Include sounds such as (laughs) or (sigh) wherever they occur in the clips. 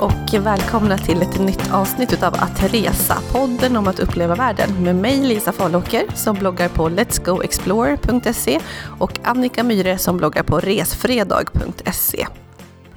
och välkomna till ett nytt avsnitt av Att resa, podden om att uppleva världen med mig Lisa Falåker som bloggar på letsgoexplore.se och Annika Myhre som bloggar på resfredag.se.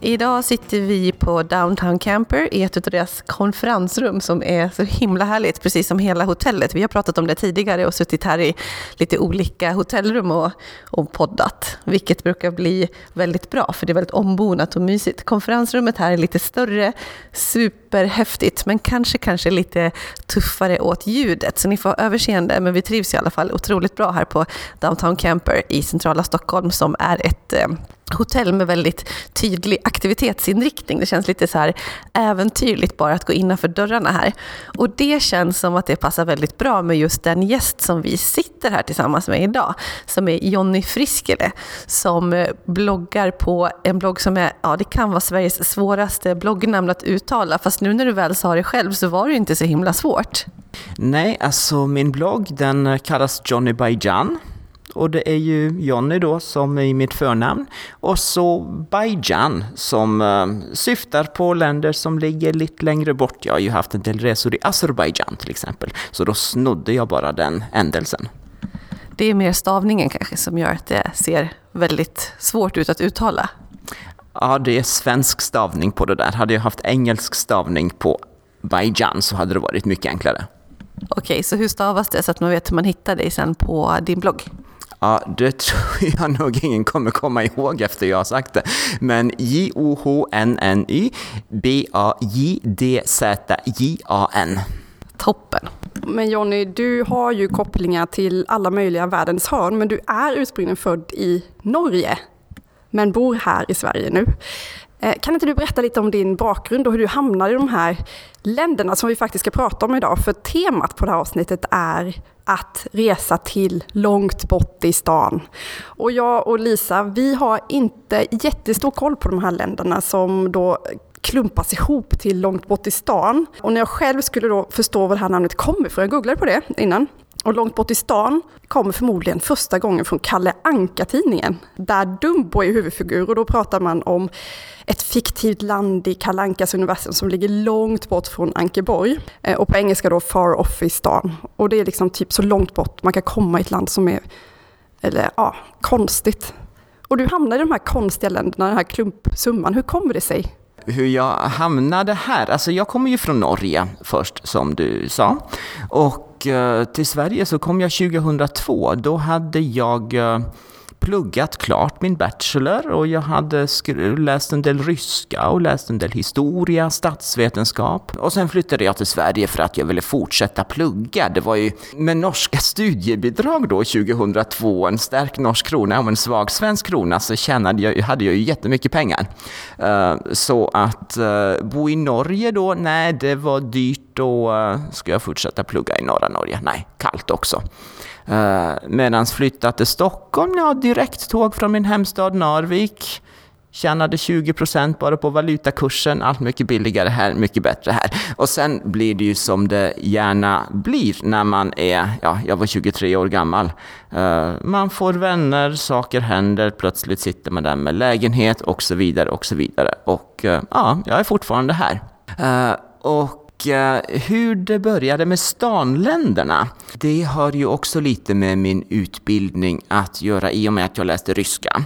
Idag sitter vi på Downtown Camper i ett av deras konferensrum som är så himla härligt, precis som hela hotellet. Vi har pratat om det tidigare och suttit här i lite olika hotellrum och, och poddat, vilket brukar bli väldigt bra för det är väldigt ombonat och mysigt. Konferensrummet här är lite större, superhäftigt, men kanske, kanske lite tuffare åt ljudet, så ni får ha överseende, men vi trivs i alla fall otroligt bra här på Downtown Camper i centrala Stockholm som är ett eh, hotell med väldigt tydlig aktivitetsinriktning. Det känns lite så här äventyrligt bara att gå innanför dörrarna här. Och det känns som att det passar väldigt bra med just den gäst som vi sitter här tillsammans med idag, som är Jonny Friskele, som eh, bloggar på en blogg som är, ja det kan vara Sveriges svåraste bloggnamn att uttala, fast nu när du väl sa det själv så var det inte så himla svårt. Nej, alltså min blogg den eh, kallas Johnny Bajan och det är ju Jonny då som är mitt förnamn. Och så Bajan som uh, syftar på länder som ligger lite längre bort. Jag har ju haft en del resor i Azerbajdzjan till exempel. Så då snodde jag bara den ändelsen. Det är mer stavningen kanske som gör att det ser väldigt svårt ut att uttala. Ja, det är svensk stavning på det där. Hade jag haft engelsk stavning på Bajan så hade det varit mycket enklare. Okej, så hur stavas det så att man vet hur man hittar dig sen på din blogg? Ja, det tror (laughs) jag nog ingen kommer komma ihåg efter jag har sagt det. Men J-O-H-N-N-Y B-A-J-D-Z-J-A-N. Toppen. Men Jonny, du har ju kopplingar till alla möjliga världens hörn, men du är ursprungligen född i Norge, men bor här i Sverige nu. Eh, kan inte du berätta lite om din bakgrund och hur du hamnade i de här länderna som vi faktiskt ska prata om idag? För temat på det här avsnittet är att resa till långt bort i stan. Och jag och Lisa, vi har inte jättestor koll på de här länderna som då klumpas ihop till långt bort i stan. Och när jag själv skulle då förstå var det här namnet kommer ifrån, jag googlade på det innan, och Långt bort i stan kommer förmodligen första gången från Kalle Anka-tidningen, där Dumbo är huvudfigur och då pratar man om ett fiktivt land i Kalle Ankas universum som ligger långt bort från Ankeborg. Eh, och på engelska då far off i stan. Och det är liksom typ så långt bort man kan komma i ett land som är, eller ja, konstigt. Och du hamnar i de här konstiga länderna, den här klumpsumman. Hur kommer det sig? Hur jag hamnade här. Alltså jag kommer ju från Norge först, som du sa. Och eh, till Sverige så kom jag 2002. Då hade jag eh, pluggat klart min bachelor och jag hade läst en del ryska och läst en del historia, statsvetenskap. Och sen flyttade jag till Sverige för att jag ville fortsätta plugga. Det var ju med norska studiebidrag då 2002, en stark norsk krona och en svag svensk krona så tjänade jag, hade jag ju jättemycket pengar. Uh, så att uh, bo i Norge då, nej det var dyrt och uh, ska jag fortsätta plugga i norra Norge? Nej, kallt också. Eh, uh, Medan flytta till Stockholm, ja direkt tåg från min hemstad Narvik. Tjänade 20% bara på valutakursen, allt mycket billigare här, mycket bättre här. Och sen blir det ju som det gärna blir när man är, ja, jag var 23 år gammal. Uh, man får vänner, saker händer, plötsligt sitter man där med lägenhet och så vidare och så vidare. Och uh, ja, jag är fortfarande här. och Eh, hur det började med stanländerna, det har ju också lite med min utbildning att göra i och med att jag läste ryska.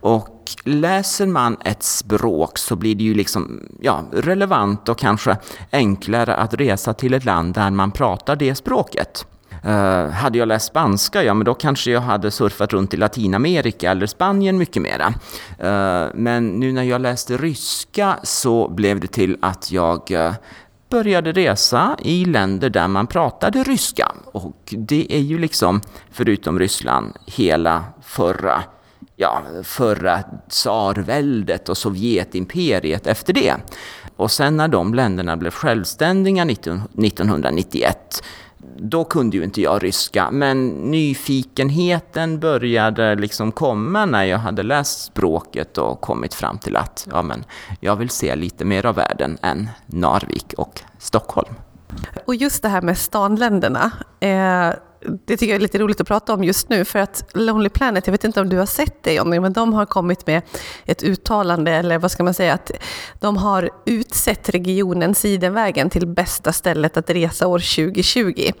Och läser man ett språk så blir det ju liksom ja, relevant och kanske enklare att resa till ett land där man pratar det språket. Uh, hade jag läst spanska, ja men då kanske jag hade surfat runt i Latinamerika eller Spanien mycket mera. Uh, men nu när jag läste ryska så blev det till att jag uh, började resa i länder där man pratade ryska. Och det är ju liksom, förutom Ryssland, hela förra, ja, förra tsarväldet och Sovjetimperiet efter det. Och sen när de länderna blev självständiga 1991 då kunde ju inte jag ryska, men nyfikenheten började liksom komma när jag hade läst språket och kommit fram till att ja, men jag vill se lite mer av världen än Narvik och Stockholm. Och just det här med stanländerna. Eh, det tycker jag är lite roligt att prata om just nu för att Lonely Planet, jag vet inte om du har sett det Jonny, men de har kommit med ett uttalande, eller vad ska man säga, att de har utsett regionen Sidenvägen till bästa stället att resa år 2020.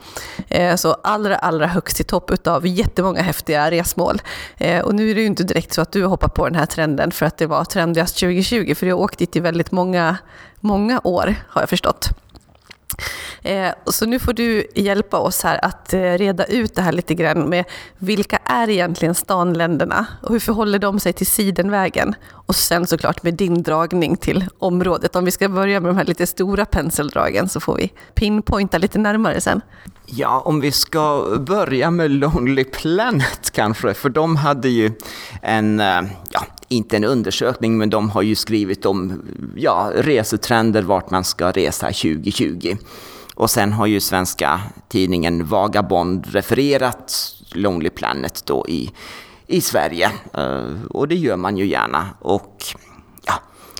Eh, så allra, allra högst i topp utav jättemånga häftiga resmål. Eh, och nu är det ju inte direkt så att du hoppar på den här trenden för att det var trendigast 2020, för du har åkt dit i väldigt många, många år, har jag förstått. Eh, så nu får du hjälpa oss här att eh, reda ut det här lite grann med vilka är egentligen stanländerna och hur förhåller de sig till Sidenvägen? Och sen såklart med din dragning till området. Om vi ska börja med de här lite stora penseldragen så får vi pinpointa lite närmare sen. Ja, om vi ska börja med Lonely Planet kanske, för de hade ju en, eh, ja, inte en undersökning, men de har ju skrivit om ja, resetrender vart man ska resa 2020. Och sen har ju svenska tidningen Vagabond refererat Lonely Planet då i, i Sverige. Uh, och det gör man ju gärna. Och ja,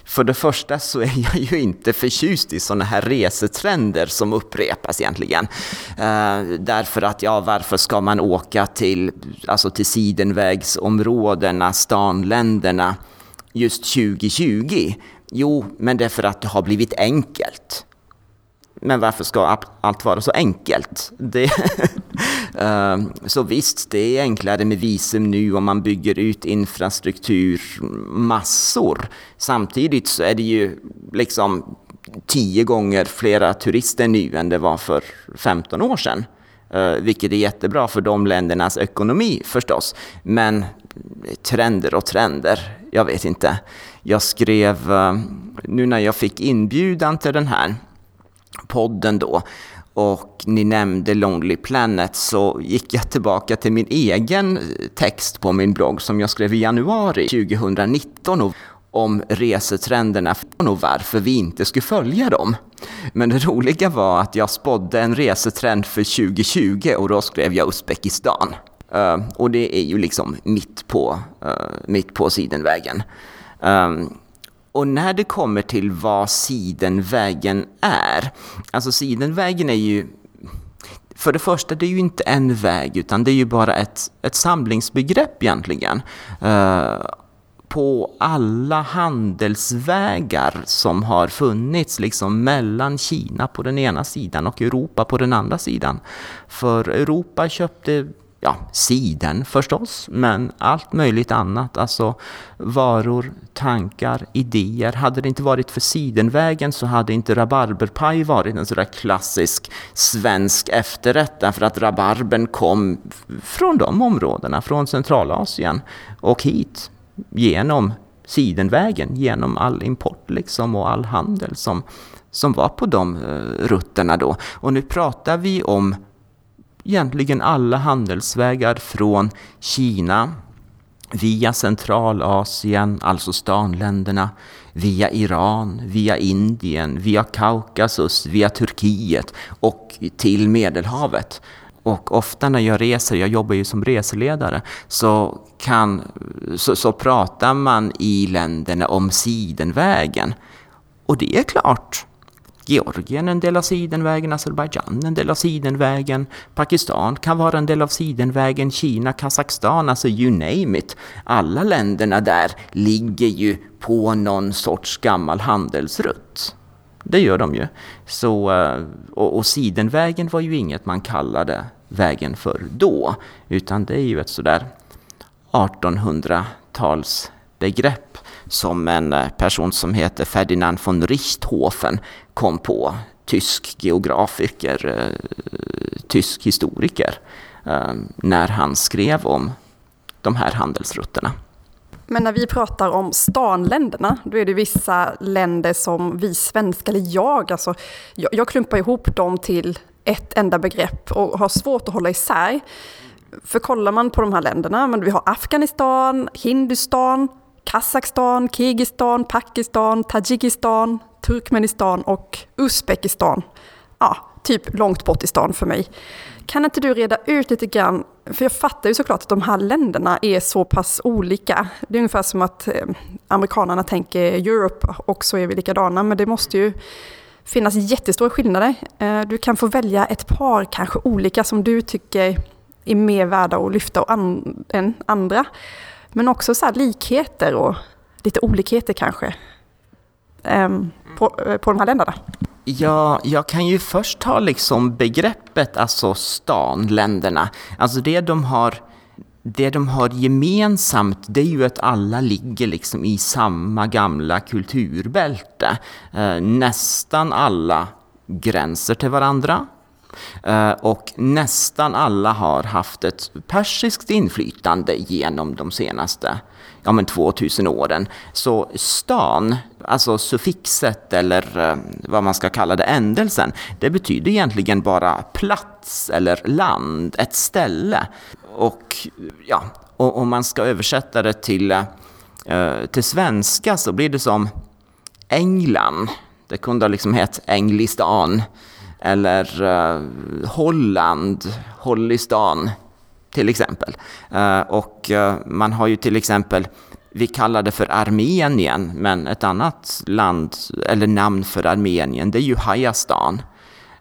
för det första så är jag ju inte förtjust i sådana här resetrender som upprepas egentligen. Uh, därför att, ja, varför ska man åka till, alltså till sidenvägsområdena, stanländerna, just 2020? Jo, men det är för att det har blivit enkelt. Men varför ska allt vara så enkelt? Det, (laughs) ehm, så visst, det är enklare med visum nu om man bygger ut infrastruktur massor. Samtidigt så är det ju liksom tio gånger flera turister nu än det var för 15 år sedan. Eh, vilket är jättebra för de ländernas ekonomi förstås. Men trender och trender, jag vet inte. Jag skrev, eh, nu när jag fick inbjudan till den här podden då och ni nämnde Lonely Planet så gick jag tillbaka till min egen eh, text på min blogg som jag skrev i januari 2019 om resetrenderna och varför vi inte skulle följa dem. Men det roliga var att jag spådde en resetrend för 2020 och då skrev jag Uzbekistan. Uh, och det är ju liksom mitt på, uh, mitt på sidenvägen. Um, och när det kommer till vad Sidenvägen är, alltså Sidenvägen är ju för det första, det är ju inte en väg, utan det är ju bara ett, ett samlingsbegrepp egentligen. Uh, på alla handelsvägar som har funnits liksom mellan Kina på den ena sidan och Europa på den andra sidan. För Europa köpte ja, siden förstås, men allt möjligt annat. Alltså varor, tankar, idéer. Hade det inte varit för sidenvägen så hade inte rabarberpaj varit en sådär klassisk svensk efterrätt. Därför att rabarbern kom från de områdena, från Centralasien och hit genom sidenvägen, genom all import liksom och all handel som, som var på de uh, rutterna då. Och nu pratar vi om egentligen alla handelsvägar från Kina via Centralasien, alltså stanländerna, via Iran, via Indien, via Kaukasus, via Turkiet och till Medelhavet. Och ofta när jag reser, jag jobbar ju som reseledare, så, kan, så, så pratar man i länderna om Sidenvägen. Och det är klart, Georgien en del av Sidenvägen, Azerbajdzjan en del av Sidenvägen, Pakistan kan vara en del av Sidenvägen, Kina, Kazakstan, alltså you name it. Alla länderna där ligger ju på någon sorts gammal handelsrutt. Det gör de ju. Så, eh, och, och Sidenvägen var ju inget man kallade vägen för då, utan det är ju ett sådär 1800-talsbegrepp som en eh, person som heter Ferdinand von Richthofen kom på, tysk geografiker, eh, tysk historiker, eh, när han skrev om de här handelsrutterna. Men när vi pratar om stanländerna, då är det vissa länder som vi svenskar, eller jag, alltså, jag, jag klumpar ihop dem till ett enda begrepp och har svårt att hålla isär. För kollar man på de här länderna, men vi har Afghanistan, Hindustan, Kazakstan, Kirgizistan, Pakistan, Tadzjikistan, Turkmenistan och Uzbekistan. Ja, typ långt bort i stan för mig. Kan inte du reda ut lite grann, för jag fattar ju såklart att de här länderna är så pass olika. Det är ungefär som att eh, amerikanerna tänker Europe och så är vi likadana, men det måste ju finnas jättestora skillnader. Eh, du kan få välja ett par kanske olika som du tycker är mer värda att lyfta an, än andra. Men också så likheter och lite olikheter kanske på, på de här länderna. Ja, jag kan ju först ta liksom begreppet, alltså stanländerna. Alltså det de har det de har gemensamt det är ju att alla ligger liksom i samma gamla kulturbälte. Eh, nästan alla gränser till varandra. Eh, och nästan alla har haft ett persiskt inflytande genom de senaste ja, men 2000 åren. Så stan, alltså suffixet eller eh, vad man ska kalla det, ändelsen, det betyder egentligen bara plats eller land, ett ställe. Och ja, och om man ska översätta det till, eh, till svenska så blir det som England. Det kunde ha liksom hett Englistan. Eller uh, Holland, Hollistan till exempel. Eh, och eh, man har ju till exempel vi kallar det för Armenien, men ett annat land eller namn för Armenien det är ju Hayastan.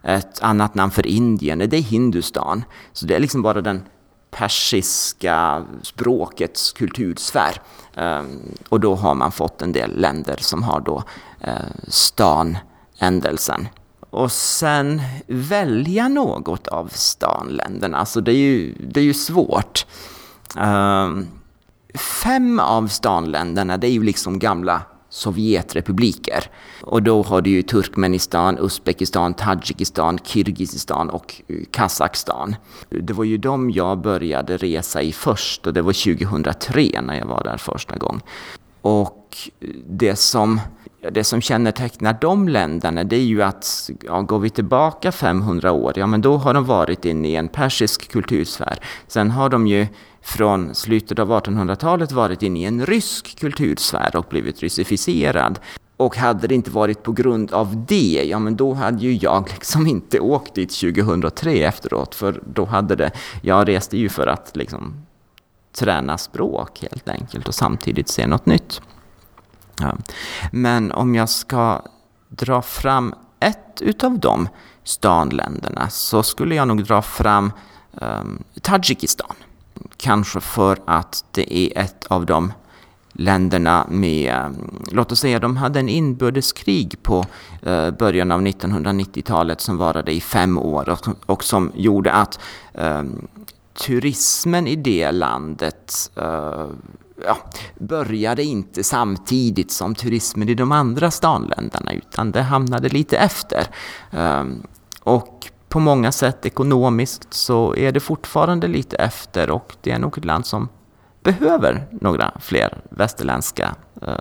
Ett annat namn för Indien det är Hindustan. Så det är liksom bara den persiska språkets kultursfär. Ehm, och då har man fått en del länder som har då eh, stanändelsen. Och sen välja något av stanländerna, alltså det är ju, det är ju svårt. Ehm, fem av stanländerna, det är ju liksom gamla Sovjetrepubliker. Och då har du ju Turkmenistan, Uzbekistan, Tadzjikistan, Kirgizistan och eh, Kazakstan. Det var ju de jag började resa i först och det var 2003 när jag var där första gången. Och det som, det som kännetecknar de länderna det är ju att ja, går vi tillbaka 500 år, ja men då har de varit inne i en persisk kultursfär. Sen har de ju från slutet av 1800-talet varit inne i en rysk kultursfär och blivit ryssificerad. Och hade det inte varit på grund av det, ja men då hade ju jag (laughs) liksom inte åkt dit 2003 efteråt, för då hade det, jag reste ju för att liksom träna språk helt enkelt och samtidigt se något nytt. Ja. Men om jag ska dra fram ett utav de stanländerna så skulle jag nog dra fram um, Tadzjikistan. Kanske för att det är ett av de länderna med, ehm, låt oss säga de hade en inbördeskrig på eh, början av 1990-talet som varade i fem år och, och som gjorde att eh, turismen i det landet eh, ja, började inte samtidigt som turismen i de andra stanländerna utan det hamnade lite efter. Ehm, och på många sätt ekonomiskt så är det fortfarande lite efter och det är nog ett land som behöver några fler västerländska eh,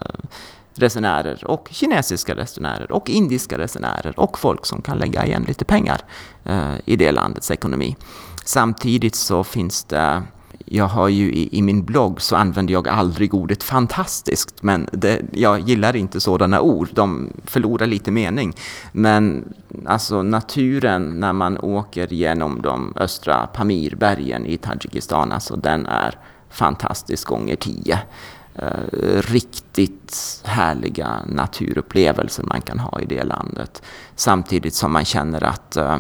resenärer och kinesiska resenärer och indiska resenärer och folk som kan lägga igen lite pengar eh, i det landets ekonomi. Samtidigt så finns det jag har ju i, i, min blogg så använder jag aldrig ordet fantastiskt, men det, jag gillar inte sådana ord. De förlorar lite mening. Men alltså naturen när man åker genom de östra Pamirbergen i Tadzjikistan, alltså den är fantastisk gånger tio. Uh, riktigt härliga naturupplevelser man kan ha i det landet. Samtidigt som man känner att uh,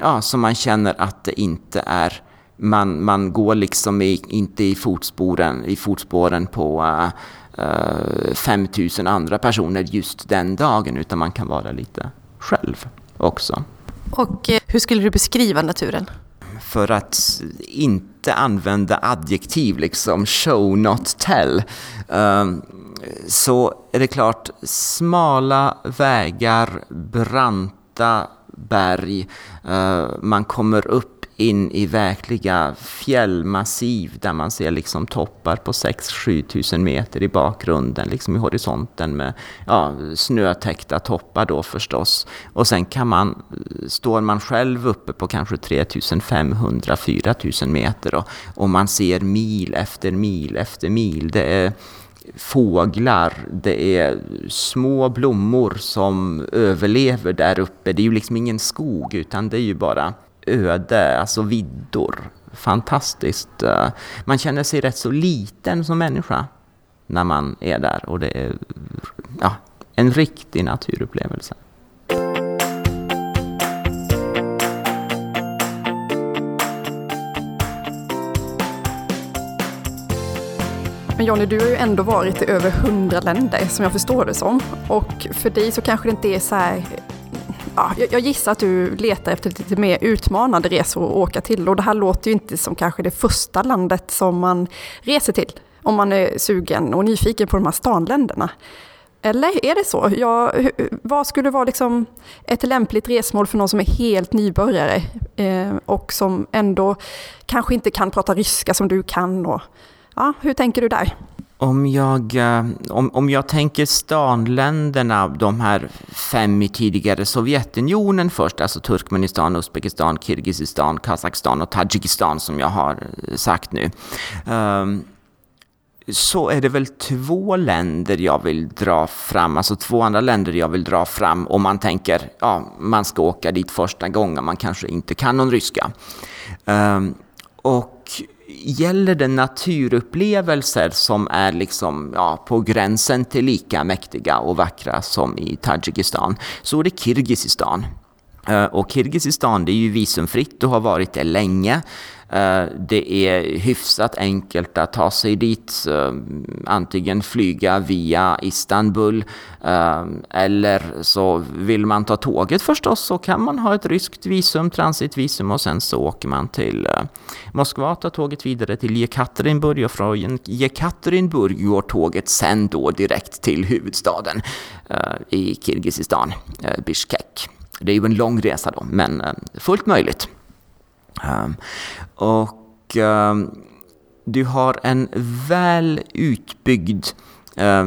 ja, som man känner att det inte är man, man går liksom i, inte i fotspåren, i fotspåren på uh, uh, 5000 andra personer just den dagen utan man kan vara lite själv också. Och eh, hur skulle du beskriva naturen? För att inte använda adjektiv, liksom show not tell, uh, så är det klart smala vägar, branta berg, uh, man kommer upp in i verkliga fjällmassiv där man ser liksom toppar på 6-7 tusen meter i bakgrunden, liksom i horisonten med ja, snötäckta toppar då förstås. Och sen kan man, står man själv uppe på kanske 3500-4000 meter då, och man ser mil efter mil efter mil. Det är fåglar, det är små blommor som överlever där uppe. Det är ju liksom ingen skog utan det är ju bara öde, alltså viddor. Fantastiskt. Eh, man känner sig rätt så liten som människa när man är där och det är ja, en riktig naturupplevelse. Men Johnny, du har ju ändå varit i över hundra länder som jag förstår det som. Och för dig så kanske det inte är så här ja, jag gissar att du letar efter lite mer utmanande resor att åka till och det här låter ju inte som kanske det första landet som man reser till om man är sugen och nyfiken på de här stanländerna. Eller är det så? Ja, vad skulle vara liksom ett lämpligt resmål för någon som är helt nybörjare eh, och som ändå kanske inte kan prata ryska som du kan? Och, ja, hur tänker du där? Om jag, eh, om, om jag tänker stanländerna, de här fem i tidigare Sovjetunionen först, alltså Turkmenistan, Uzbekistan, Kirgizistan, Kazakstan och Tadzjikistan som jag har eh, sagt nu. Um, så är det väl två länder jag vill dra fram, alltså två andra länder jag vill dra fram om man tänker, ja, man ska åka dit första gången, man kanske inte kan någon ryska. Um, och gäller det naturupplevelser som är liksom, ja, på gränsen till lika mäktiga och vackra som i Tadzjikistan, så är det Kirgizistan. Eh, och Kirgizistan det är ju visumfritt och har varit det länge. Eh, det är hyfsat enkelt att ta sig dit, mm, antingen flyga via Istanbul eh, eller så vill man ta tåget förstås så kan man ha ett ryskt visum, transitvisum och sen så åker man till eh, Moskva, tar tåget vidare till Jekaterinburg och från Jekaterinburg går tåget sen då direkt till huvudstaden i Kirgizistan, Bishkek. Det är ju en lång resa då, men fullt möjligt. Och eh, du har en väl utbyggd eh,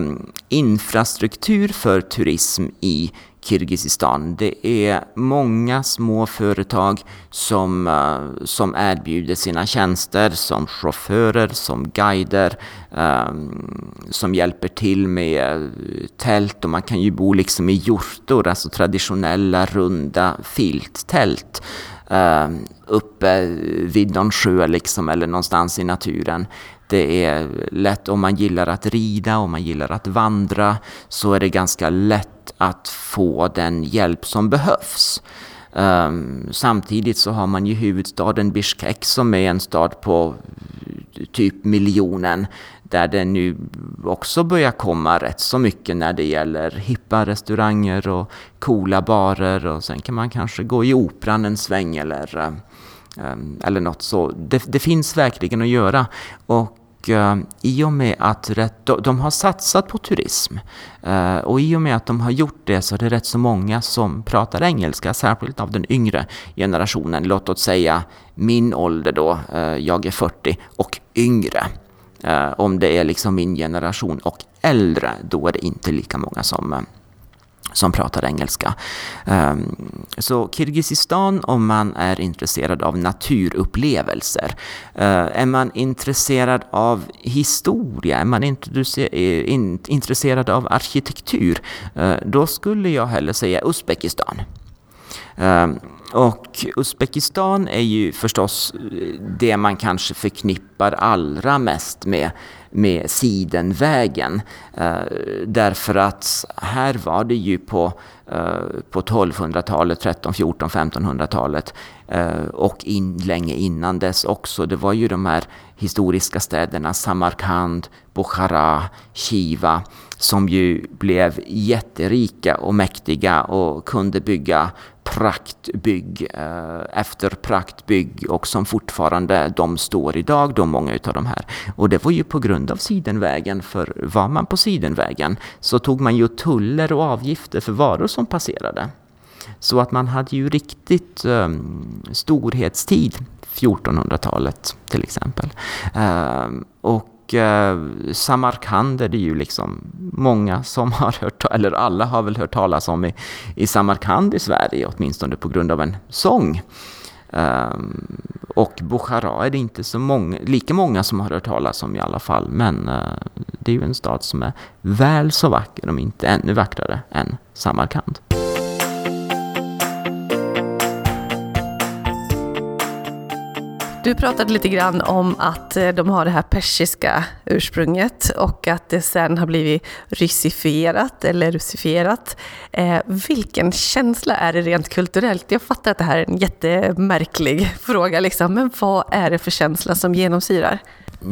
infrastruktur för turism i Kirgizistan. Det är många små företag som, uh, som erbjuder sina tjänster som chaufförer, som guider, um, som hjälper till med eh, tält och man kan ju bo liksom i hjortor, alltså traditionella runda filttält uh, uppe vid någon sjö liksom, eller någonstans i naturen. Det är lätt om man gillar att rida, om man gillar att vandra, så är det ganska lätt att få den hjälp som behövs. Um, samtidigt så har man ju huvudstaden Bishkek som är en stad på eh, typ miljonen där det nu också börjar komma rätt så mycket när det gäller hippa restauranger och coola barer och sen kan man kanske gå i operan en sväng eller, eh, eh, eller något så. Det, det finns verkligen att göra. Och eh, i och med att rätt, de har satsat på turism och i och med att de har gjort det så är det rätt så många som pratar engelska, särskilt av den yngre generationen. Låt oss säga min ålder då, jag är 40, och yngre. Eh, om det är liksom min generation och äldre, då är det inte lika många som eh, som pratar engelska. Ehm, så Kirgizistan om man är intresserad av naturupplevelser. Eh, är man intresserad av historia, är man eh, intresserad av arkitektur, då skulle jag hellre säga Uzbekistan. Ehm, och Uzbekistan är ju förstås eh, det man kanske förknippar allra mest med, med Sidenvägen. Eh, därför att här var det ju på, eh, på 1200-talet, 13, 14, 1500-talet eh, och in, länge innan dess också. Det var ju de här historiska städerna Samarkand, Bukhara, Shiva som ju blev jätterika och mäktiga och kunde bygga praktbygg eh, efter praktbygg och som fortfarande de står idag, de många utav de här. Och det var ju på grund av Sidenvägen, för var man på Sidenvägen så tog man ju tuller och avgifter för varor som passerade. Så att man hade ju riktigt um, storhetstid, 1400-talet till exempel. Ehm, och eh, och Samarkand är det ju liksom många som har hört, eller alla har väl hört talas om i, i Samarkand i Sverige, åtminstone på grund av en sång. Um, och Bukhara är det inte så många, lika många som har hört talas om i alla fall, men uh, det är ju en stad som är väl så vacker, om inte ännu vackrare, än Samarkand. Du pratade lite grann om att eh, de har det här persiska ursprunget och att det sen har blivit ryssifierat eller russifierat. Eh, vilken känsla är det rent kulturellt? Jag fattar att det här är en jättemärklig fråga, liksom, men vad är det för känsla som genomsyrar?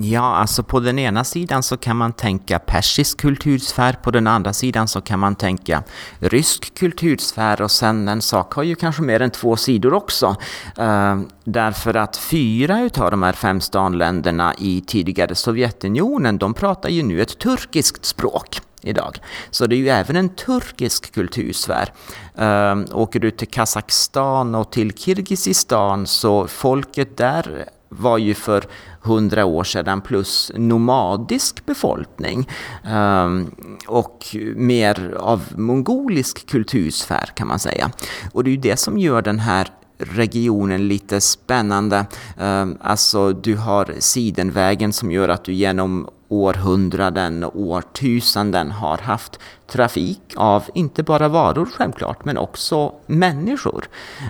Ja, alltså på den ena sidan så kan man tänka persisk kultursfär, på den andra sidan så kan man tänka rysk kultursfär och sen en sak har ju kanske mer än två sidor också. Uh, därför att fyra utav de här fem stanländerna i tidigare Sovjetunionen, de pratar ju nu ett turkiskt språk idag. Så det är ju även en turkisk kultursfär. Uh, åker du till Kazakstan och till Kirgizistan så folket där var ju för hundra år sedan plus nomadisk befolkning ehm, och mer av mongolisk kultursfär kan man säga. Och det är ju det som gör den här regionen lite spännande. Ehm, alltså du har Sidenvägen som gör att du genom århundraden och årtusenden har haft trafik av inte bara varor självklart men också människor.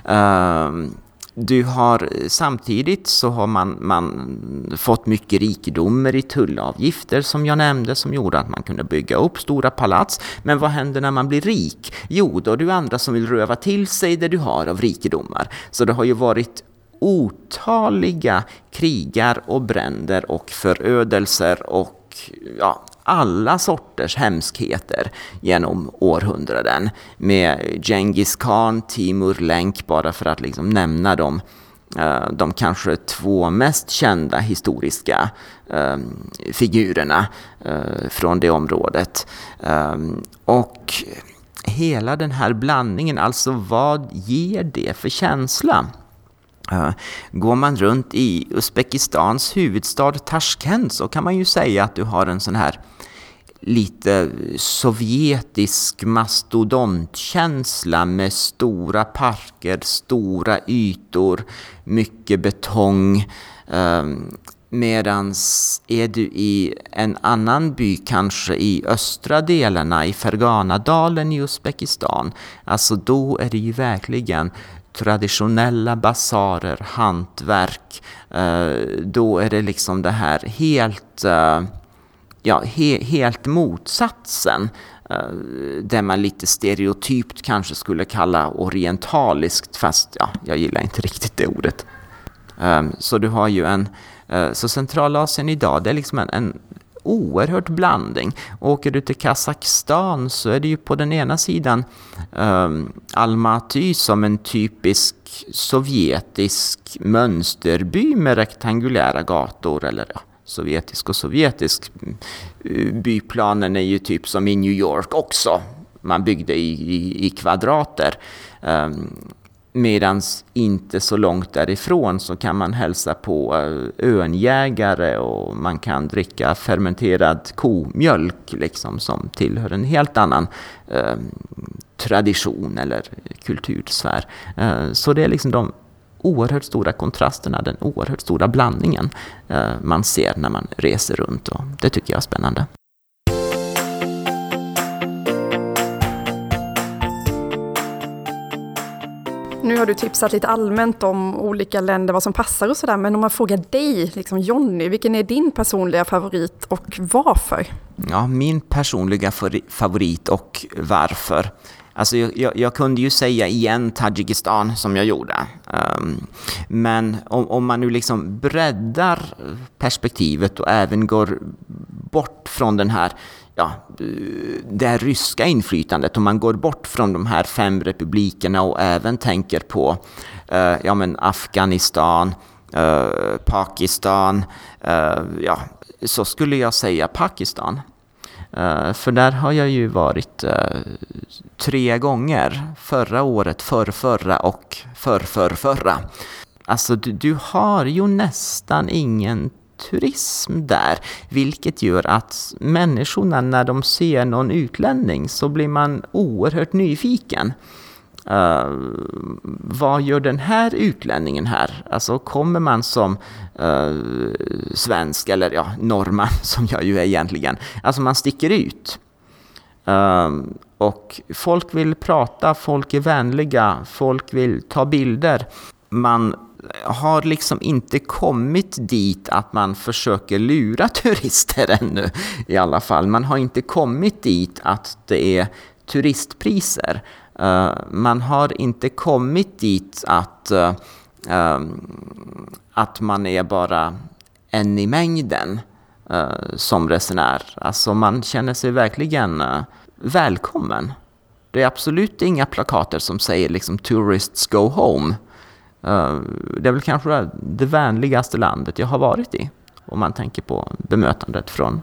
Um, du har samtidigt så har man, man fått mycket rikedomar i tullavgifter som jag nämnde som gjorde att man kunde bygga upp stora palats. Men vad händer när man blir rik? Jo, då är det andra som vill röva till sig det du har av rikedomar. Så det har ju varit otaliga krigar och bränder och förödelser och ja, alla sorters hemskheter genom århundraden. Med Genghis khan, Timur Lenk, bara för att liksom nämna dem eh, de kanske två mest kända historiska eh, figurerna eh, från det området. Och hela den här blandningen, alltså vad ger det för känsla? Går man runt i Uzbekistans huvudstad Tashkent så kan man ju säga att du har en sån här lite sovjetisk mastodontkänsla med stora parker, stora ytor, mycket betong. Um, Medans är du i en annan by, kanske i östra delarna, i Ferganadalen i Uzbekistan, alltså då är det ju verkligen traditionella basarer, hantverk. Eh, då är det liksom det här helt eh, ja, he, helt motsatsen. Eh, det man lite stereotypt kanske skulle kalla orientaliskt, fast ja, jag gillar inte riktigt det ordet. Så du har ju en, så Centralasien idag, det är liksom en, en oerhört blandning. Åker du till Kazakstan så är det ju på den ena sidan um, Almaty som en typisk sovjetisk mönsterby med rektangulära gator eller ja, sovjetisk och sovjetisk. Eh, byplanen är ju typ som i New York också. Man byggde i, i, i kvadrater. Um, Medans inte så långt därifrån så kan man hälsa på eh, önjägare och man kan dricka fermenterad komjölk liksom som tillhör en helt annan eh, tradition eller kultursfär. Eh, så det är liksom de oerhört stora kontrasterna, den oerhört stora blandningen eh, man ser när man reser runt och det tycker jag är spännande. Nu har du tipsat lite allmänt om olika länder, vad som passar och sådär. Men om man frågar dig, liksom Jonny, vilken är din personliga favorit och varför? Ja, min personliga favorit och varför Alltså jag, jag, kunde ju säga igen Tadzjikistan som jag gjorde. Um, men om, om, man nu liksom breddar perspektivet och även går bort från den här ja, det ryska inflytandet, om man går bort från de här fem republikerna och även tänker på eh, ja, men Afghanistan, eh, Pakistan, eh, ja, så skulle jag säga Pakistan. Eh, för där har jag ju varit eh, tre gånger. Förra året, förrförra och förrförrförra. Alltså du, du har ju nästan ingen turism där, vilket gör att människorna när de ser någon utlänning så blir man oerhört nyfiken. Uh, vad gör den här utlänningen här? Alltså kommer man som uh, svensk eller ja, norrman (laughs) som jag ju är egentligen. Alltså man sticker ut. Uh, och folk vill prata, folk är vänliga, folk vill ta bilder. Man har liksom inte kommit dit att man försöker lura (laughs) turister ännu i alla fall. Man har inte kommit dit att det är turistpriser. Uh, man har inte kommit dit att, uh, att man är bara en i mängden uh, som resenär. Alltså man känner sig verkligen uh, välkommen. Det är absolut inga plakater som säger liksom “Tourists go home”. Uh, det är väl kanske det vänligaste landet jag har varit i om man tänker på bemötandet från,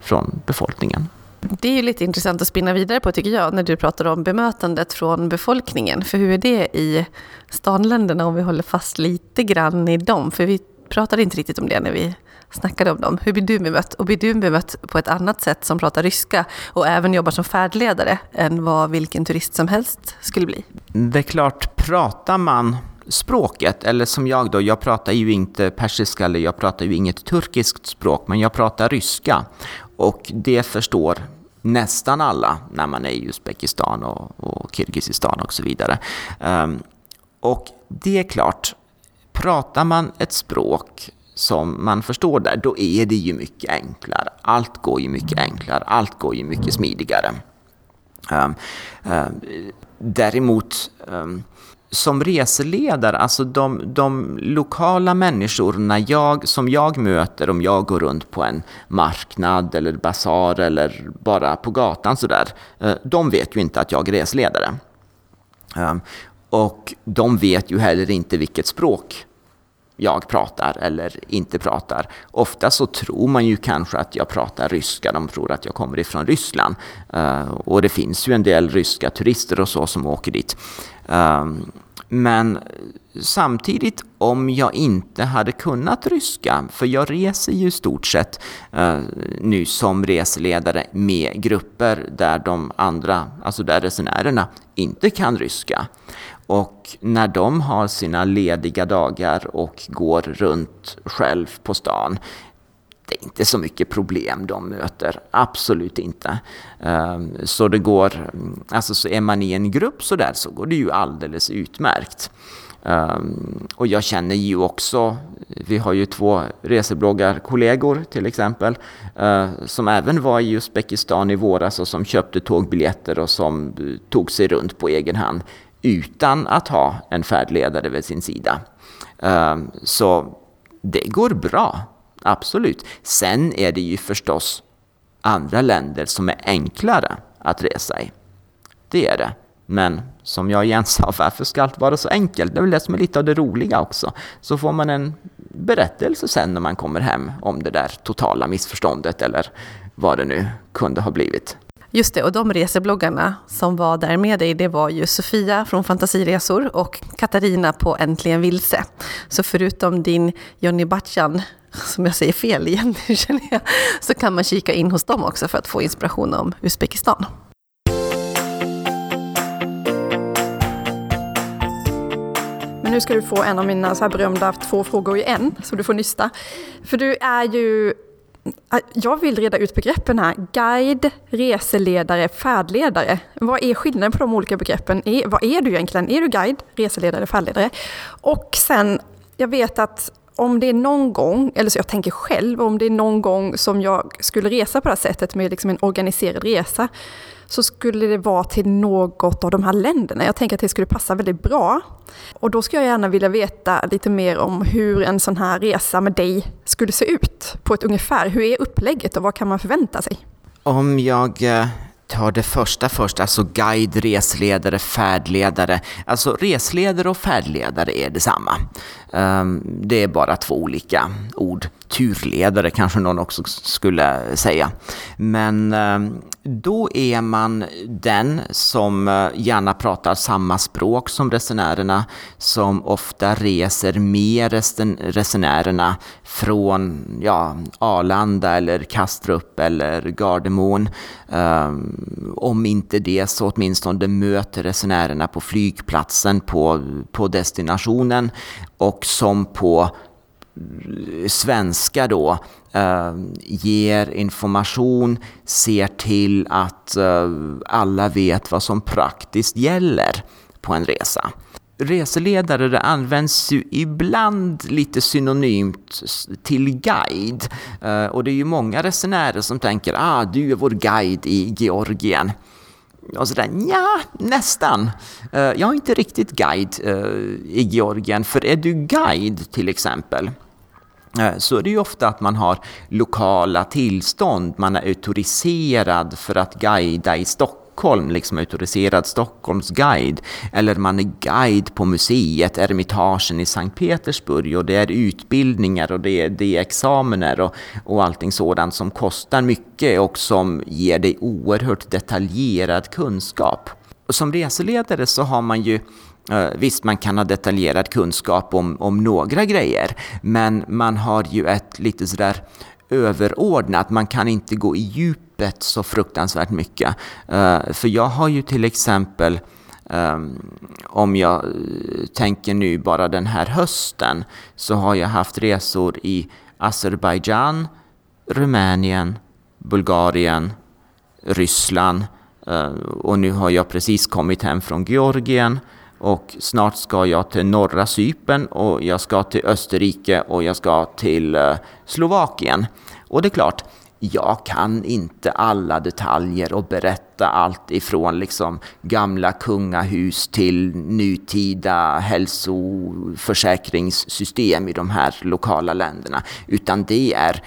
från befolkningen. Det är ju lite intressant att spinna vidare på tycker jag, när du pratar om bemötandet från befolkningen. För hur är det i stanländerna om vi håller fast lite grann i dem? För vi pratade inte riktigt om det när vi snackade om dem. Hur blir du bemött? Och blir du bemött på ett annat sätt som pratar ryska och även jobbar som färdledare än vad vilken turist som helst skulle bli? Det är klart, pratar man språket, eller som jag då, jag pratar ju inte persiska eller jag pratar ju inget turkiskt språk, men jag pratar ryska. Och det förstår nästan alla när man är i Uzbekistan och, och Kirgizistan och så vidare. Um, och det är klart, pratar man ett språk som man förstår där, då är det ju mycket enklare. Allt går ju mycket enklare, allt går ju mycket smidigare. Um, um, däremot um, som reseledare, alltså de, de, lokala människorna jag, som jag möter om jag går runt på en marknad eller basar eller bara på gatan sådär, eh, de vet ju inte att jag är reseledare. Ehm, och de vet ju heller inte vilket språk jag pratar eller inte pratar. Ofta så tror man ju kanske att jag pratar ryska, de tror att jag kommer ifrån Ryssland. Uh, och det finns ju en del ryska turister och så som åker dit. Uh, men samtidigt, om jag inte hade kunnat ryska, för jag reser ju i stort sett uh, nu som reseledare med grupper där de andra, alltså där resenärerna inte kan ryska. Och när de har sina lediga dagar och går runt själv på stan, det är inte så mycket problem de möter, absolut inte. Ehm, så det går, alltså så är man i en grupp så där så går det ju alldeles utmärkt. Ehm, och jag känner ju också, vi har ju två resebloggarkollegor till exempel, eh, som även var i Uzbekistan i våras och som köpte tågbiljetter och som eh, tog sig runt på egen hand utan att ha en färdledare vid sin sida. Ehm, så det går bra, absolut. Sen är det ju förstås andra länder som är enklare att resa i. Det är det. Men som jag igen sa, varför ska allt vara så enkelt? Det är väl det som är lite av det roliga också. Så får man en berättelse sen när man kommer hem om det där totala missförståndet eller vad det nu kunde ha blivit. Just det, och de resebloggarna som var där med dig, det var ju Sofia från Fantasiresor och Katarina på Äntligen Vilse. Så förutom din Johnny Batjan, som jag säger fel igen (laughs) känner jag, så kan man kika in hos dem också för att få inspiration om Uzbekistan. Men nu ska du få en av mina så här berömda två frågor i en, så du får nysta. För du är ju Äh, jag vill reda ut begreppen här. Guide, reseledare, färdledare. Vad är skillnaden på de olika begreppen? vad är du egentligen? Är du guide, reseledare, färdledare? Och sen, jag vet att om det är någon gång, eller så jag tänker själv, om det är någon gång som jag skulle resa på det här sättet med liksom en organiserad resa, så skulle det vara till något av de här länderna. Jag tänker att det skulle passa väldigt bra. Och då skulle jag gärna vilja veta lite mer om hur en sån här resa med dig skulle se ut på ett ungefär. Hur är upplägget och vad kan man förvänta sig? Om jag eh, tar det första först, alltså guide, resledare, färdledare. Alltså resledare och färdledare är detsamma. Ehm, det är bara två olika ord. Turledare kanske någon också skulle säga. Men ehm, då är man den som eh, gärna pratar samma språk som resenärerna, som ofta reser med resenärerna från ja, Arlanda eller Kastrup eller Gardermoen. Ehm, om inte det så åtminstone möter resenärerna på flygplatsen på, på destinationen och som på svenska då eh, ger information, ser till att eh, alla vet vad som praktiskt gäller på en resa. Reseledare det används ju ibland lite synonymt till guide. Eh, och det är ju många resenärer som tänker ah, du är vår guide i Georgien. Och sådär, ja, nästan. Eh, jag är inte riktigt guide eh, i Georgien, för är du guide till exempel, Eh, så är det ju ofta att man har lokala tillstånd, man är autoriserad för att guida i Stockholm liksom auktoriserad Stockholmsguide. Eller man är guide på museet, Ermitagen i Sankt Petersburg och det är utbildningar och det är, det är examiner och, och allting sådant som kostar mycket och som ger dig oerhört detaljerad kunskap. Och som reseledare så har man ju Eh, visst, man kan ha detaljerad kunskap om, om några grejer, men man har ju ett lite sådär överordnat. Man kan inte gå i djupet så fruktansvärt mycket. Eh, för jag har ju till exempel ehm, om jag eh, tänker nu bara den här hösten så har jag haft resor i Azerbajdzjan, Rumänien, Bulgarien, Ryssland och nu har jag precis kommit hem från Georgien och snart ska jag till norra Cypern och jag ska till Österrike och jag ska till eh, Slovakien. Och det är klart, jag kan inte alla detaljer och berätta allt ifrån liksom gamla kungahus till nutida hälsoförsäkringssystem i de här lokala länderna. Utan det är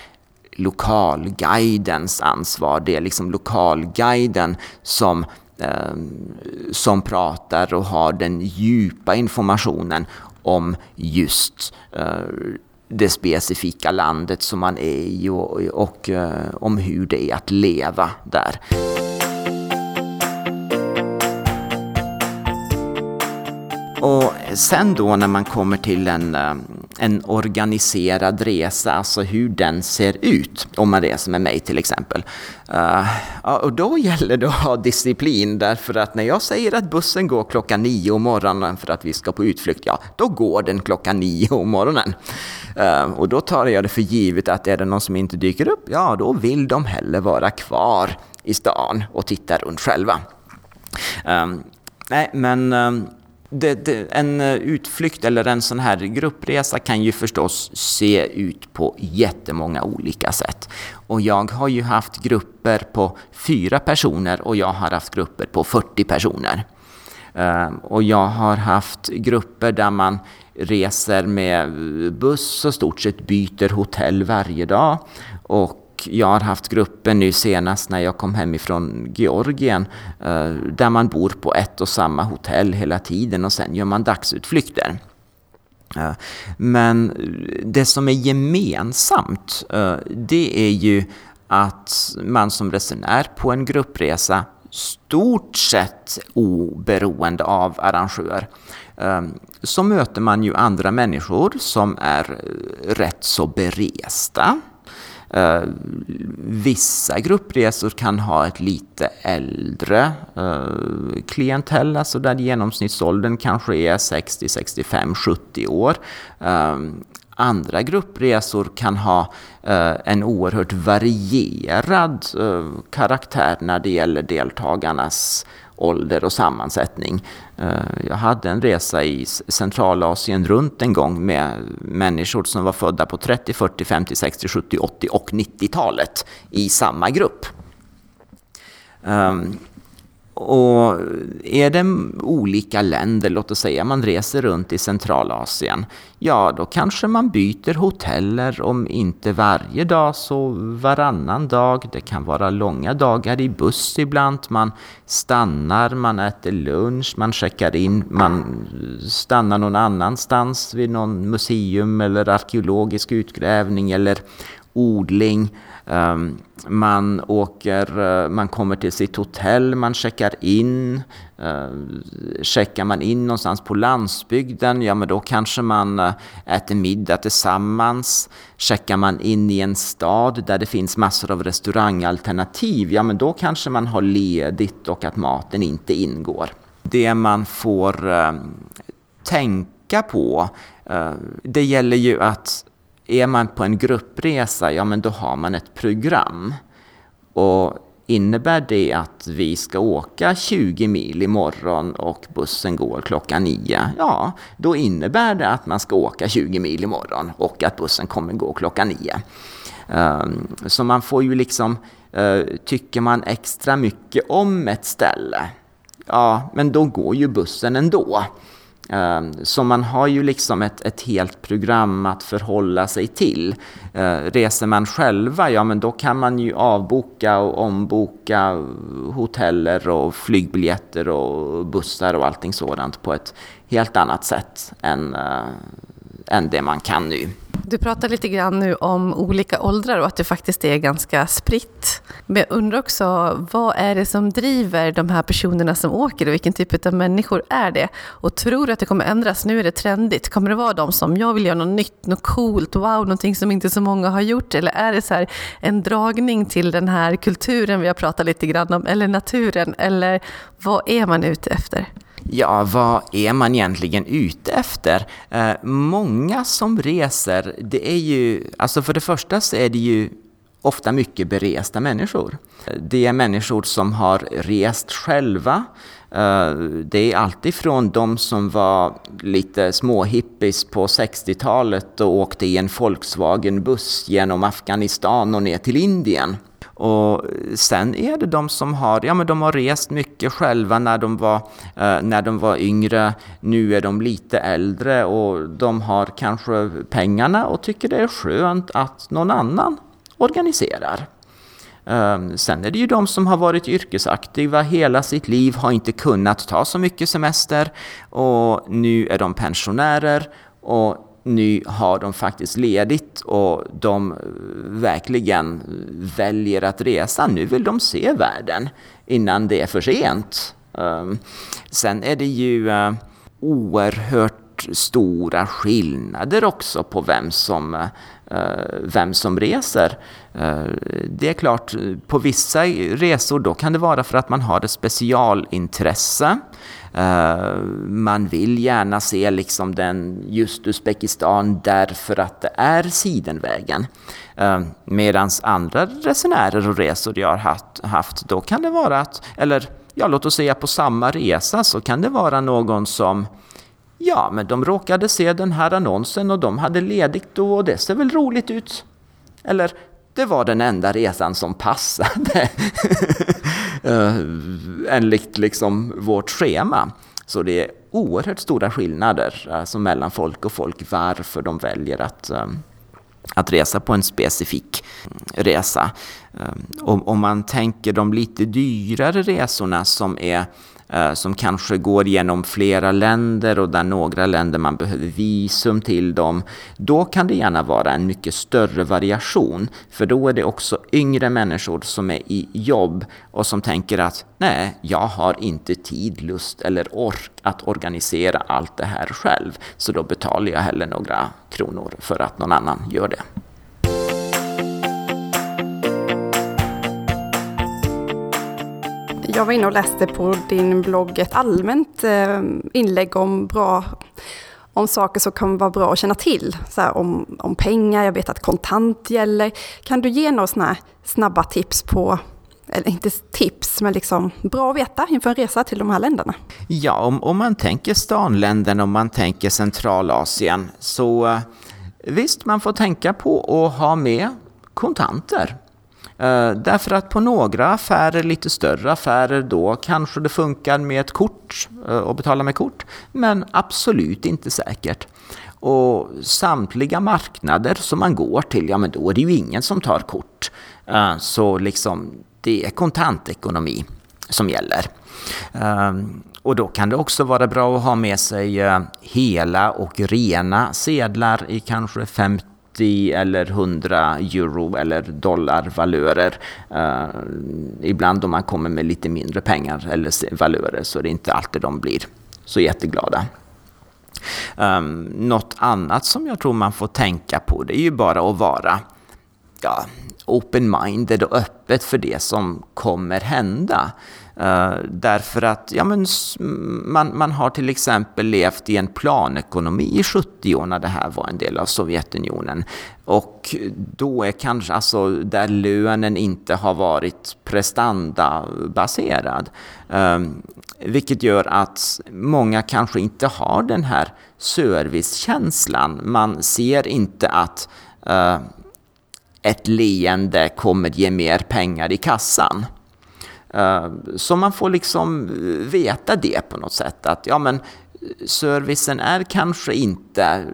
lokalguidens ansvar. Det är liksom lokalguiden som Ehm, som pratar och har den djupa informationen om just eh, det specifika landet som man är i och, och, och eh, om hur det är att leva där. Och sen då när man kommer till en, eh, en organiserad resa, alltså hur den ser ut om man reser med mig till exempel. Uh, och då gäller det att ha disciplin därför att när jag säger att bussen går klockan nio om morgonen för att vi ska på utflykt, ja då går den klockan nio om morgonen. Uh, och då tar jag det för givet att är det någon som inte dyker upp, ja då vill de hellre vara kvar i stan och titta runt själva. Um, nej, men um, det, det, en eh, utflykt eller en sån här gruppresa kan ju förstås se ut på jättemånga olika sätt. Och jag har ju haft grupper på fyra personer och jag har haft grupper på 40 personer. Ehm, och jag har haft grupper där man reser med buss och stort sett byter hotell varje dag. Och jag har haft grupper nu senast när jag kom hemifrån Georgien eh, där man bor på ett och samma hotell hela tiden och sen gör man dagsutflykter. Eh, men det som är gemensamt eh, det är ju att man som resenär på en gruppresa stort sett oberoende av arrangör så möter man ju andra människor som är rätt så beresta Uh, vissa gruppresor kan ha ett lite äldre uh, klientell, alltså där genomsnittsåldern kanske är 60, 65, 70 år. Uh, andra gruppresor kan ha eh, en oerhört varierad karaktär när det gäller deltagarnas ålder och sammansättning. Eh, jag hade en resa i Centralasien runt en gång med människor som var födda på 30, 40, 50, 60, 70, 80 och 90-talet i samma grupp. Ehm, och är det olika länder, låt oss säga man reser runt i Centralasien, ja då kanske man byter hoteller om inte varje dag så varannan dag. Det kan vara långa dagar i buss ibland. Man stannar, man äter lunch, man checkar in, man stannar någon annanstans vid någon museum eller arkeologisk utgrävning eller odling. Ehm, man åker, eh, man kommer till sitt hotell, man checkar in. Eh, checkar man in någonstans på landsbygden, ja men då kanske man eh, äter middag tillsammans. Checkar man in i en stad där det finns massor av restaurangalternativ, ja men då kanske man har ledigt och att maten inte ingår. Det man får tänka på, det gäller ju att är man på en gruppresa, ja men då har man ett program. Och innebär det att vi ska åka 20 mil imorgon och bussen går klockan 9, ja då innebär det att man ska åka 20 mil imorgon och att bussen kommer gå klockan 9. Ehm, så man får ju liksom, eh, tycker man extra mycket om ett ställe, ja men då går ju bussen ändå. Ehm, så man har ju liksom ett, ett helt program att förhålla sig till. Ehm, reser man själva, ja men då kan man ju avboka och omboka hoteller och flygbiljetter och bussar och allting sådant på ett helt annat sätt än, eh, än det man kan nu. Du pratar lite grann nu om olika åldrar och att det faktiskt är ganska spritt. Men jag undrar också, vad är det som driver de här personerna som åker och vilken typ av människor är det? Och tror du att det kommer ändras? Nu är det trendigt. Kommer det vara de som, jag vill göra något nytt, något coolt, wow, någonting som inte så många har gjort? Eller är det så här en dragning till den här kulturen vi har pratat lite grann om, eller naturen? Eller vad är man ute efter? Ja, vad är man egentligen ute efter? Eh, många som reser, det är ju, alltså för det första så är det ju ofta mycket beresta människor. Eh, det är människor som har rest själva. Eh, det är alltifrån de som var lite småhippies på 60-talet och åkte i en Volkswagen-buss genom Afghanistan och ner till Indien och sen är det de som har, ja, men de har rest mycket själva när de, var, eh, när de var yngre. Nu är de lite äldre och de har kanske pengarna och tycker det är skönt att någon annan organiserar. Ehm, sen är det ju de som har varit yrkesaktiva hela sitt liv, har inte kunnat ta så mycket semester och nu är de pensionärer och nu har de faktiskt ledigt och de eh, verkligen väljer att resa. Nu vill de se världen innan det är för sent. Ehm, sen är det ju eh, oerhört stora skillnader också på vem som, eh, vem som reser. Det är klart, på vissa resor då kan det vara för att man har ett specialintresse. Eh, man vill gärna se liksom den just Uzbekistan därför att det är Sidenvägen. Eh, uh, Medan andra resenärer och resor jag har haft, haft, då kan det vara att, eller ja, låt oss säga på samma resa så kan det vara någon som Ja, men de råkade se den här annonsen och de hade ledigt då och det ser väl roligt ut. Eller det var den enda resan som passade (laughs) Eh, enligt liksom vårt schema. Så det är oerhört stora skillnader alltså mellan folk och folk varför de väljer att, eh, att resa på en specifik resa. Eh, om, man tänker de lite dyrare resorna som är Eh, som kanske går genom flera länder och där några länder man behöver visum till dem, då kan det gärna vara en mycket större variation. För då är det också yngre människor som är i jobb och som tänker att nej, jag har inte tid, lust eller ork att organisera allt det här själv. Så då betalar jag hellre några kronor för att någon annan gör det. Jag var inne och läste på din blogg ett allmänt eh, inlägg om bra om saker som kan vara bra att känna till. Så här, om, om pengar, jag vet att kontant gäller. Kan du ge några såna snabba tips på, eller inte tips, men liksom bra att veta inför en resa till de här länderna? Ja, om, om man tänker stanländerna, om man tänker Centralasien, så eh, visst, man får tänka på att ha med kontanter. Eh, därför att på några affärer, lite större affärer, då kanske det funkar med ett kort eh, och betala med kort, men absolut inte säkert. Och samtliga marknader som man går till, ja men då är det ju ingen som tar kort. Eh, så liksom, det är kontantekonomi som gäller. Och då kan det också vara bra att ha med sig hela och rena sedlar i kanske 50 50 eller 100 euro eller dollar valörer. Uh, eh, ibland om man kommer med lite mindre pengar eller valörer så är det inte alltid de blir så jätteglada. Um, något annat som jag tror man får tänka på det är ju bara att vara ja, open-minded och öppet för det som kommer hända. Uh, därför att ja, men, man, man har till exempel levt i en planekonomi i 70 år när det här var en del av Sovjetunionen. Och då är kanske alltså där lönen inte har varit prestandabaserad. Uh, vilket gör att många kanske inte har den här servicekänslan. Man ser inte att uh, ett leende kommer ge mer pengar i kassan. Eh, så man får liksom eh, veta det på något sätt. Att ja, men eh, servicen är kanske inte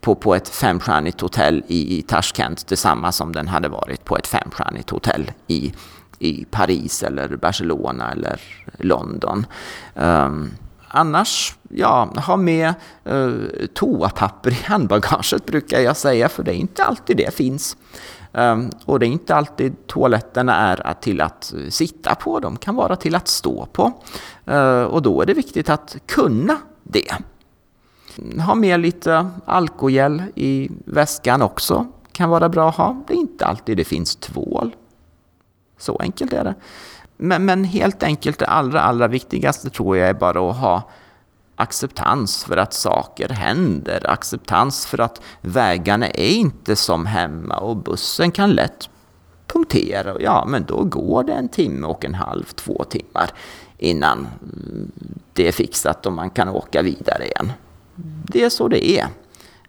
på, på ett femstjärnigt hotell i, i Tashkent detsamma som den hade varit på ett femstjärnigt hotell i, i Paris eller Barcelona eller London. Um, annars, ja, ha med uh, toapapper i handbagaget brukar jag säga, för det är inte alltid det finns. Ehm, och det är inte alltid toaletterna är till att sitta på, de kan vara till att stå på. Ehm, och då är det viktigt att kunna det. Ha med lite alkogel i väskan också. Kan vara bra att ha. Det är inte alltid det finns tvål. Så enkelt är det. Men, men helt enkelt det allra, allra viktigaste tror jag är bara att ha acceptans för att saker händer, acceptans för att vägarna är inte som hemma och bussen kan lätt punktera. Ja, men då går det en timme och en halv, två timmar innan det är fixat och man kan åka vidare igen. Det är så det är.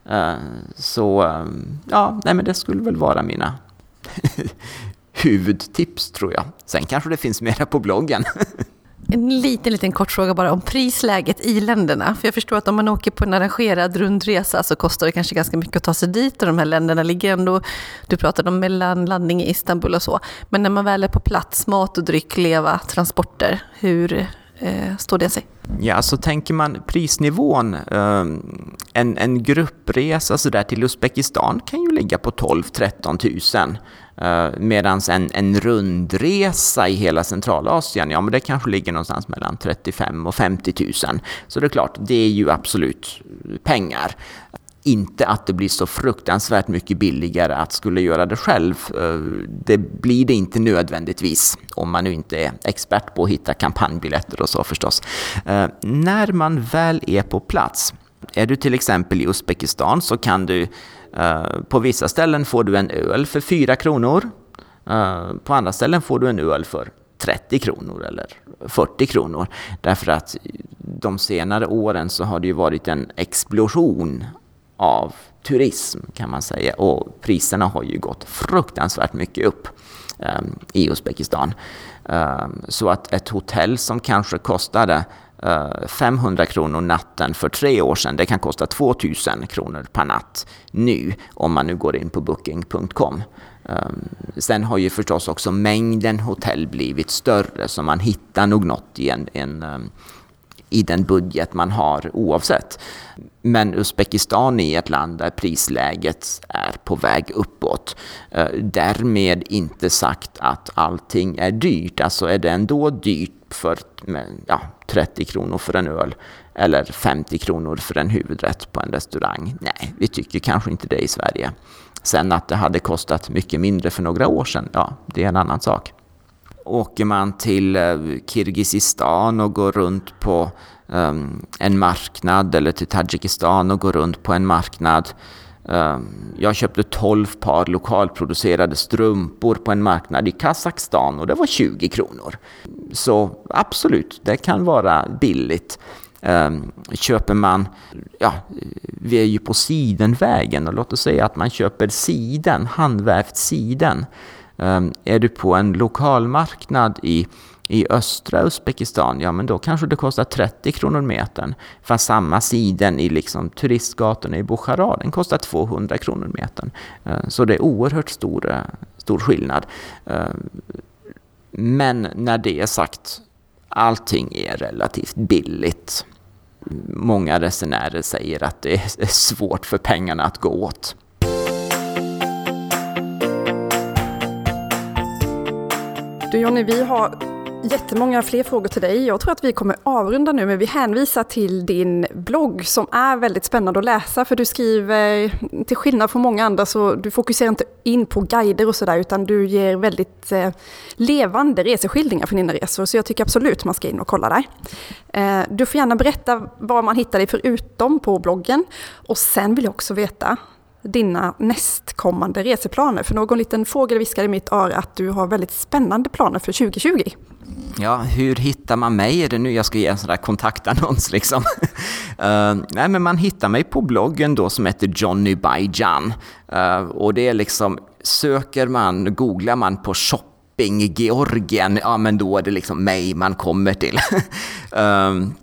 Eh, så eh, ja, nej men det skulle väl vara mina (laughs) huvudtips tror jag. Sen kanske det finns mera på bloggen. (laughs) En liten, liten kort fråga bara om prisläget i länderna. För jag förstår att om man åker på en arrangerad rundresa så kostar det kanske ganska mycket att ta sig dit och de här länderna ligger ändå, du pratade om mellanlandning i Istanbul och så. Men när man väl är på plats, mat och dryck, leva, transporter, hur eh, står det sig? Ja, så tänker man prisnivån, eh, en, en gruppresa så där till Uzbekistan kan ju ligga på 12-13 000 Eh, Medan en, en rundresa i hela Centralasien, ja men det kanske ligger någonstans mellan 35 och 50 000. Så det är klart, det är ju absolut pengar. Inte att det blir så fruktansvärt mycket billigare att skulle göra det själv. Eh, det blir det inte nödvändigtvis, om man nu inte är expert på att hitta kampanjbiljetter och så förstås. Eh, när man väl är på plats, är du till exempel i Uzbekistan så kan du Eh, på vissa ställen får du en öl för 4 kronor. Eh, på andra ställen får du en öl för 30 kronor eller 40 kronor. Därför att de senare åren så har det ju varit en explosion av turism kan man säga och priserna har ju gått fruktansvärt mycket upp um, i Uzbekistan. Um, så att ett hotell som kanske kostade Eh, 500 kronor natten för tre år sedan. Det kan kosta 2000 kronor per natt nu om man nu går in på booking.com. Ehm, sen har ju förstås också mängden hotell blivit större så man hittar nog något i, en, en, ehm, i den budget man har oavsett. Men Uzbekistan är ett land där prisläget är på väg uppåt. Eh, därmed inte sagt att allting är dyrt. Alltså är det ändå dyrt för ja, 30 kronor för en öl eller 50 kronor för en huvudrätt på en restaurang. Nej, vi tycker kanske inte det i Sverige. Sen att det hade kostat mycket mindre för några år sedan, ja, det är en annan sak. Åker man till eh, Kirgizistan och går runt på um, en marknad eller till Tadzjikistan och går runt på en marknad Ehm, jag köpte 12 par lokalproducerade strumpor på en marknad i Kazakstan och det var 20 kronor. Så absolut, det kan vara billigt. Ehm, köper man, ja, vi är ju på sidenvägen och låt oss säga att man köper siden, handvävt siden. Ehm, är du på en lokalmarknad i i östra Uzbekistan, ja men då kanske det kostar 30 kronor metern. Fast samma siden i liksom turistgatorna i Bukhara, den kostar 200 kronor metern. Eh, så det är oerhört stor, eh, stor skillnad. Eh, men när det är sagt, allting är relativt billigt. Många resenärer säger att det är svårt för pengarna att gå åt. Du Jonny, vi har jättemånga fler frågor till dig. Jag tror att vi kommer avrunda nu, men vi hänvisar till din blogg som är väldigt spännande att läsa, för du skriver, till skillnad från många andra, så du fokuserar inte in på guider och sådär, utan du ger väldigt eh, levande reseskildringar från dina resor, så jag tycker absolut man ska in och kolla där. Eh, du får gärna berätta var man hittar dig förutom på bloggen, och sen vill jag också veta, dina nästkommande reseplaner? För någon liten fågel viskade i mitt öra att du har väldigt spännande planer för 2020. Ja, hur hittar man mig? Är det nu jag ska ge en sån där kontaktannons liksom? uh, (laughs) nej, men man hittar mig på bloggen då som heter Johnny Bajan. Uh, eh, och det är liksom, söker man, googlar man på shopping i Georgien, ja men då är det liksom mig man kommer till. um, (laughs)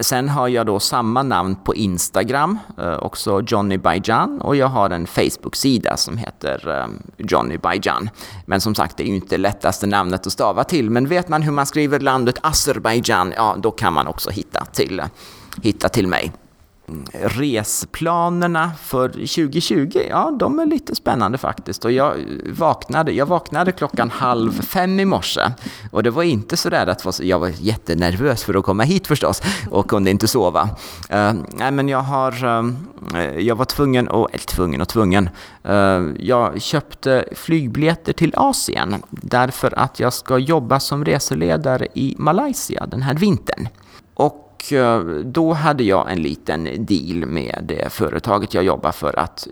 sen har jag då samma namn på Instagram, eh, också Johnny Bajan, och jag har en Facebook-sida som heter eh, Johnny Bajan. Men som sagt, det är ju inte lättaste namnet att stava till, men vet man hur man skriver landet Azerbaijan, ja då kan man också hitta till, hitta till mig resplanerna för 2020, ja de är lite spännande faktiskt. Och jag vaknade, jag vaknade klockan halv fem i morse. Och det var inte så där att jag var jättenervös för att komma hit förstås och kunde inte sova. Uh, nej men jag har, uh, jag var tvungen, och, eller tvungen och tvungen. Uh, jag köpte flygbiljetter till Asien därför att jag ska jobba som reseledare i Malaysia den här vintern. Och Eh, då hade jag en liten deal med det företaget jag jobbar för att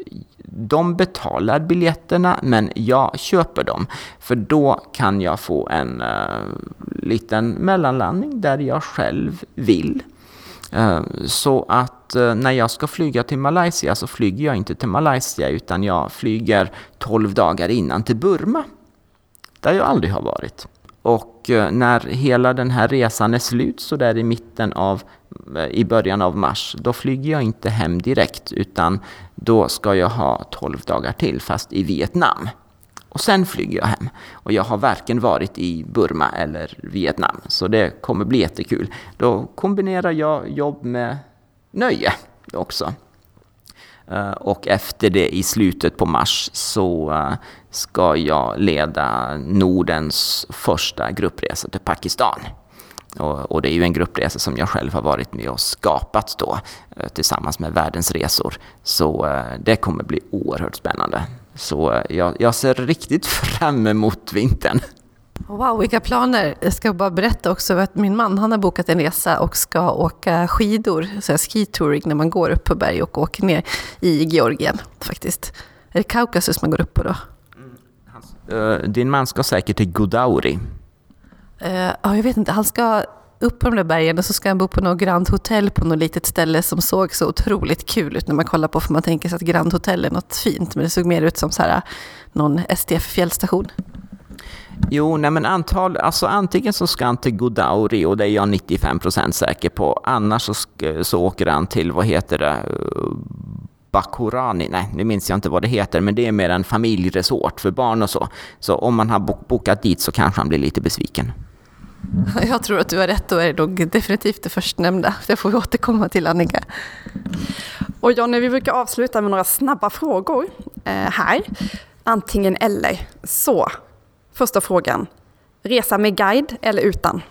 de betalar biljetterna men jag köper dem. För då kan jag få en uh, liten mellanlandning där jag själv vill. Uh, så att uh, när jag ska flyga till Malaysia så flyger jag inte till Malaysia utan jag flyger 12 dagar innan till Burma. Där jag aldrig har varit. Och eh, när hela den här resan är slut så där i mitten av, eh, i början av mars, då flyger jag inte hem direkt utan då ska jag ha 12 dagar till fast i Vietnam. Och sen flyger jag hem. Och jag har varken varit i Burma eller Vietnam, så det kommer bli jättekul. Då kombinerar jag jobb med nöje också. Eh, och efter det i slutet på mars så eh, ska jag leda Nordens första gruppresa till Pakistan. Och, det är ju en gruppresa som jag själv har varit med och skapat då eh, tillsammans med Världens Resor. Så det kommer bli oerhört spännande. Så jag, jag ser riktigt (laughs) fram emot vintern. Wow, vilka planer! Jag ska bara berätta också att min man han har bokat en resa och ska åka skidor, så skitouring när man går upp på berg och åker ner i Georgien faktiskt. Är det Kaukasus man går upp på då? Mm, din man ska säkert till Godauri. Uh, ja, jag vet inte. Han ska upp på de där bergen och så ska han bo på något Grand Hotel på något litet ställe som såg så otroligt kul ut när man kollar på, för man tänker sig att Grand Hotel är något fint, men det såg mer ut som så här, någon STF fjällstation. Jo, nej men antal, alltså antingen så ska han till Godauri och det är jag 95% säker på. Annars så, så åker han till, vad heter det, Bakurani, nej nu minns jag inte vad det heter, men det är mer en familjeresort för barn och så. Så om man har bokat dit så kanske han blir lite besviken. (laughs) Jag tror att du har rätt och är nog definitivt det förstnämnda. Det får vi återkomma till Annika. Och Jonny, vi brukar avsluta med några snabba frågor eh, här. Antingen eller. Så, Första frågan. Resa med guide eller utan?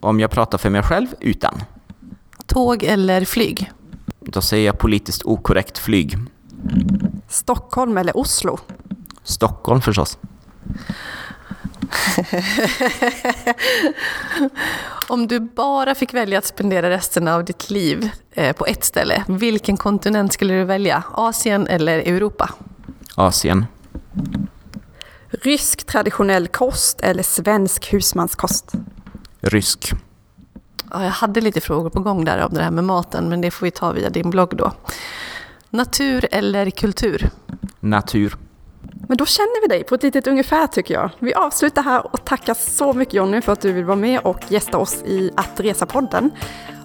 Om jag pratar för mig själv, utan. Tåg eller flyg? Då säger jag politiskt okorrekt flyg. Stockholm eller Oslo? Stockholm förstås. (laughs) Om du bara fick välja att spendera resten av ditt liv eh, på ett ställe, vilken kontinent skulle du välja? Asien eller Europa? Asien. Rysk traditionell kost eller svensk husmanskost? Rysk. Ja, jag hade lite frågor på gång där om det här med maten, men det får vi ta via din blogg då. Natur eller kultur? Natur. Men då känner vi dig på ett litet ungefär tycker jag. Vi avslutar här och tackar så mycket Jonny för att du vill vara med och gästa oss i Att Resa-podden.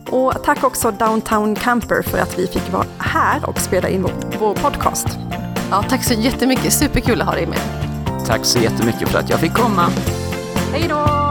Och tack också Downtown Camper för att vi fick vara här och spela in vår, podcast. Ja, tack så jättemycket, superkul att ha dig med. Tack så jättemycket för att jag fick komma. Hej då!